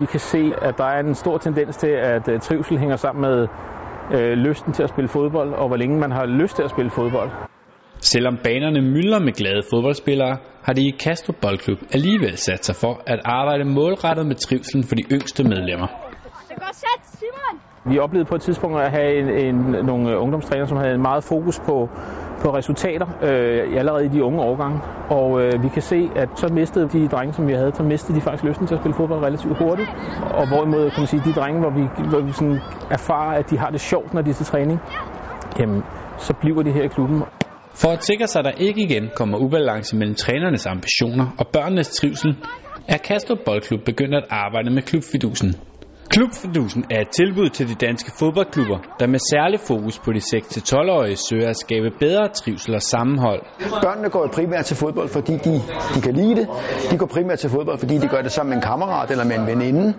Vi kan se, at der er en stor tendens til, at øh, trivsel hænger sammen med øh, lysten til at spille fodbold, og hvor længe man har lyst til at spille fodbold. Selvom banerne mylder med glade fodboldspillere, har de i Kastrup Boldklub alligevel sat sig for at arbejde målrettet med trivselen for de yngste medlemmer. Det går sæt, Simon! Vi oplevede på et tidspunkt at have en, en, nogle ungdomstræner, som havde meget fokus på, på resultater øh, allerede i de unge årgange. Og øh, vi kan se, at så mistede de drenge, som vi havde, så mistede de faktisk lysten til at spille fodbold relativt hurtigt. Og hvorimod kan man sige, de drenge, hvor vi, hvor vi sådan erfarer, at de har det sjovt, når de er til træning, jamen, så bliver de her i klubben. For at sikre sig, at der ikke igen kommer ubalance mellem trænernes ambitioner og børnenes trivsel, er Kastrup Boldklub begyndt at arbejde med klubfidusen. Klubfidusen er et tilbud til de danske fodboldklubber, der med særlig fokus på de 6-12-årige søger at skabe bedre trivsel og sammenhold. Børnene går primært til fodbold, fordi de, de kan lide det. De går primært til fodbold, fordi de gør det sammen med en kammerat eller med en veninde.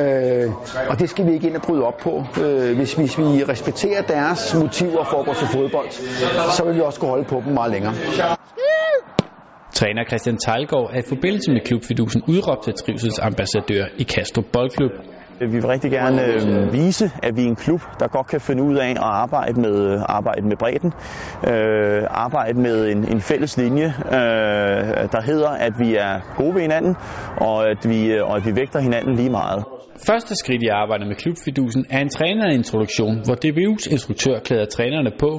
Øh, og det skal vi ikke ind og bryde op på. Øh, hvis, hvis vi respekterer deres motiver for at gå til fodbold, så vil vi også kunne holde på dem meget længere. Træner Christian Tejlgaard er i forbindelse med klubfidusen udråbt til trivselsambassadør i Kastrup Boldklub. Øh, vi vil rigtig gerne øh, vise, at vi er en klub, der godt kan finde ud af at arbejde med, øh, arbejde med bredden. Øh, arbejde med en, en fælles linje, øh, der hedder, at vi er gode ved hinanden, og at vi, øh, og at vi vægter hinanden lige meget. Første skridt i arbejdet med klubfidusen er en trænerintroduktion, hvor DBU's instruktør klæder trænerne på,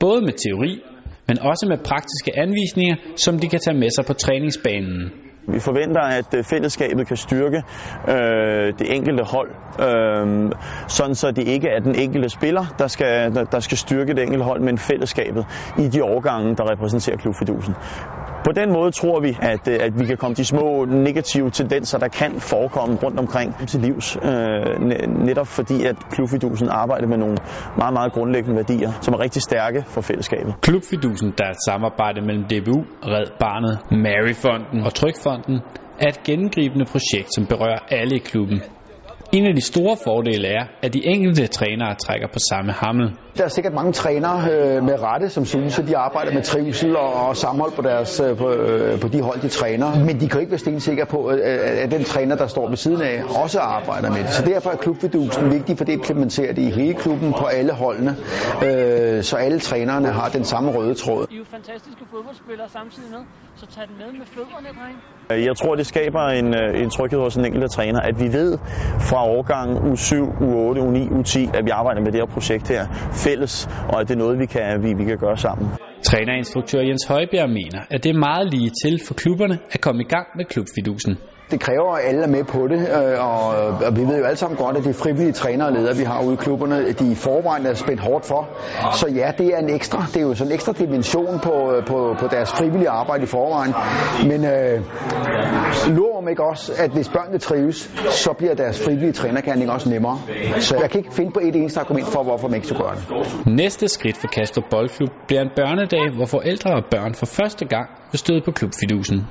både med teori, men også med praktiske anvisninger, som de kan tage med sig på træningsbanen. Vi forventer, at øh, fællesskabet kan styrke øh, det enkelte hold, øh, sådan så det ikke er den enkelte spiller, der skal, der, der skal styrke det enkelte hold, men fællesskabet i de årgange, der repræsenterer klubfidusen. På den måde tror vi, at, øh, at vi kan komme de små negative tendenser, der kan forekomme rundt omkring til livs. Øh, netop fordi, at klubfidusen arbejder med nogle meget, meget grundlæggende værdier, som er rigtig stærke for fællesskabet. Klubfidusen, der er et samarbejde mellem DBU, Red Barnet, Maryfonden og Trykfonden, er et gennemgribende projekt, som berører alle i klubben. En af de store fordele er, at de enkelte trænere trækker på samme hammel. Der er sikkert mange trænere øh, med rette, som synes, at de arbejder med trivsel og, og sammenhold på, deres, øh, på, øh, på de hold, de træner. Men de kan ikke være stensikre på, at, at den træner, der står ved siden af, også arbejder med det. Så derfor er klubfidusen vigtig, for det implementerer det i hele klubben på alle holdene, øh, så alle trænerne har den samme røde tråd. I er jo fantastiske fodboldspillere samtidig med, så tag den med med fødderne, dreng. Jeg tror, det skaber en, øh, en tryghed hos den enkelte træner, at vi ved fra årgang u 7, u 8, u 9, u 10, at vi arbejder med det her projekt her fælles, og at det er noget, vi kan, vi, vi kan gøre sammen. Trænerinstruktør Jens Højbjerg mener, at det er meget lige til for klubberne at komme i gang med klubfidusen. Det kræver, at alle er med på det, øh, og, og vi ved jo alle sammen godt, at de frivillige trænere og ledere, vi har ude i klubberne, de i forvejen er spændt hårdt for. Så ja, det er en ekstra, det er jo sådan en ekstra dimension på, øh, på, på deres frivillige arbejde i forvejen. Men øh, lurer om ikke også, at hvis børnene trives, så bliver deres frivillige trænerkærning også nemmere. Så jeg kan ikke finde på et eneste argument for, hvorfor man ikke skulle gøre det. Næste skridt for Kastrup Boldklub bliver en børnedag, hvor forældre og børn for første gang vil støde på klubfidusen.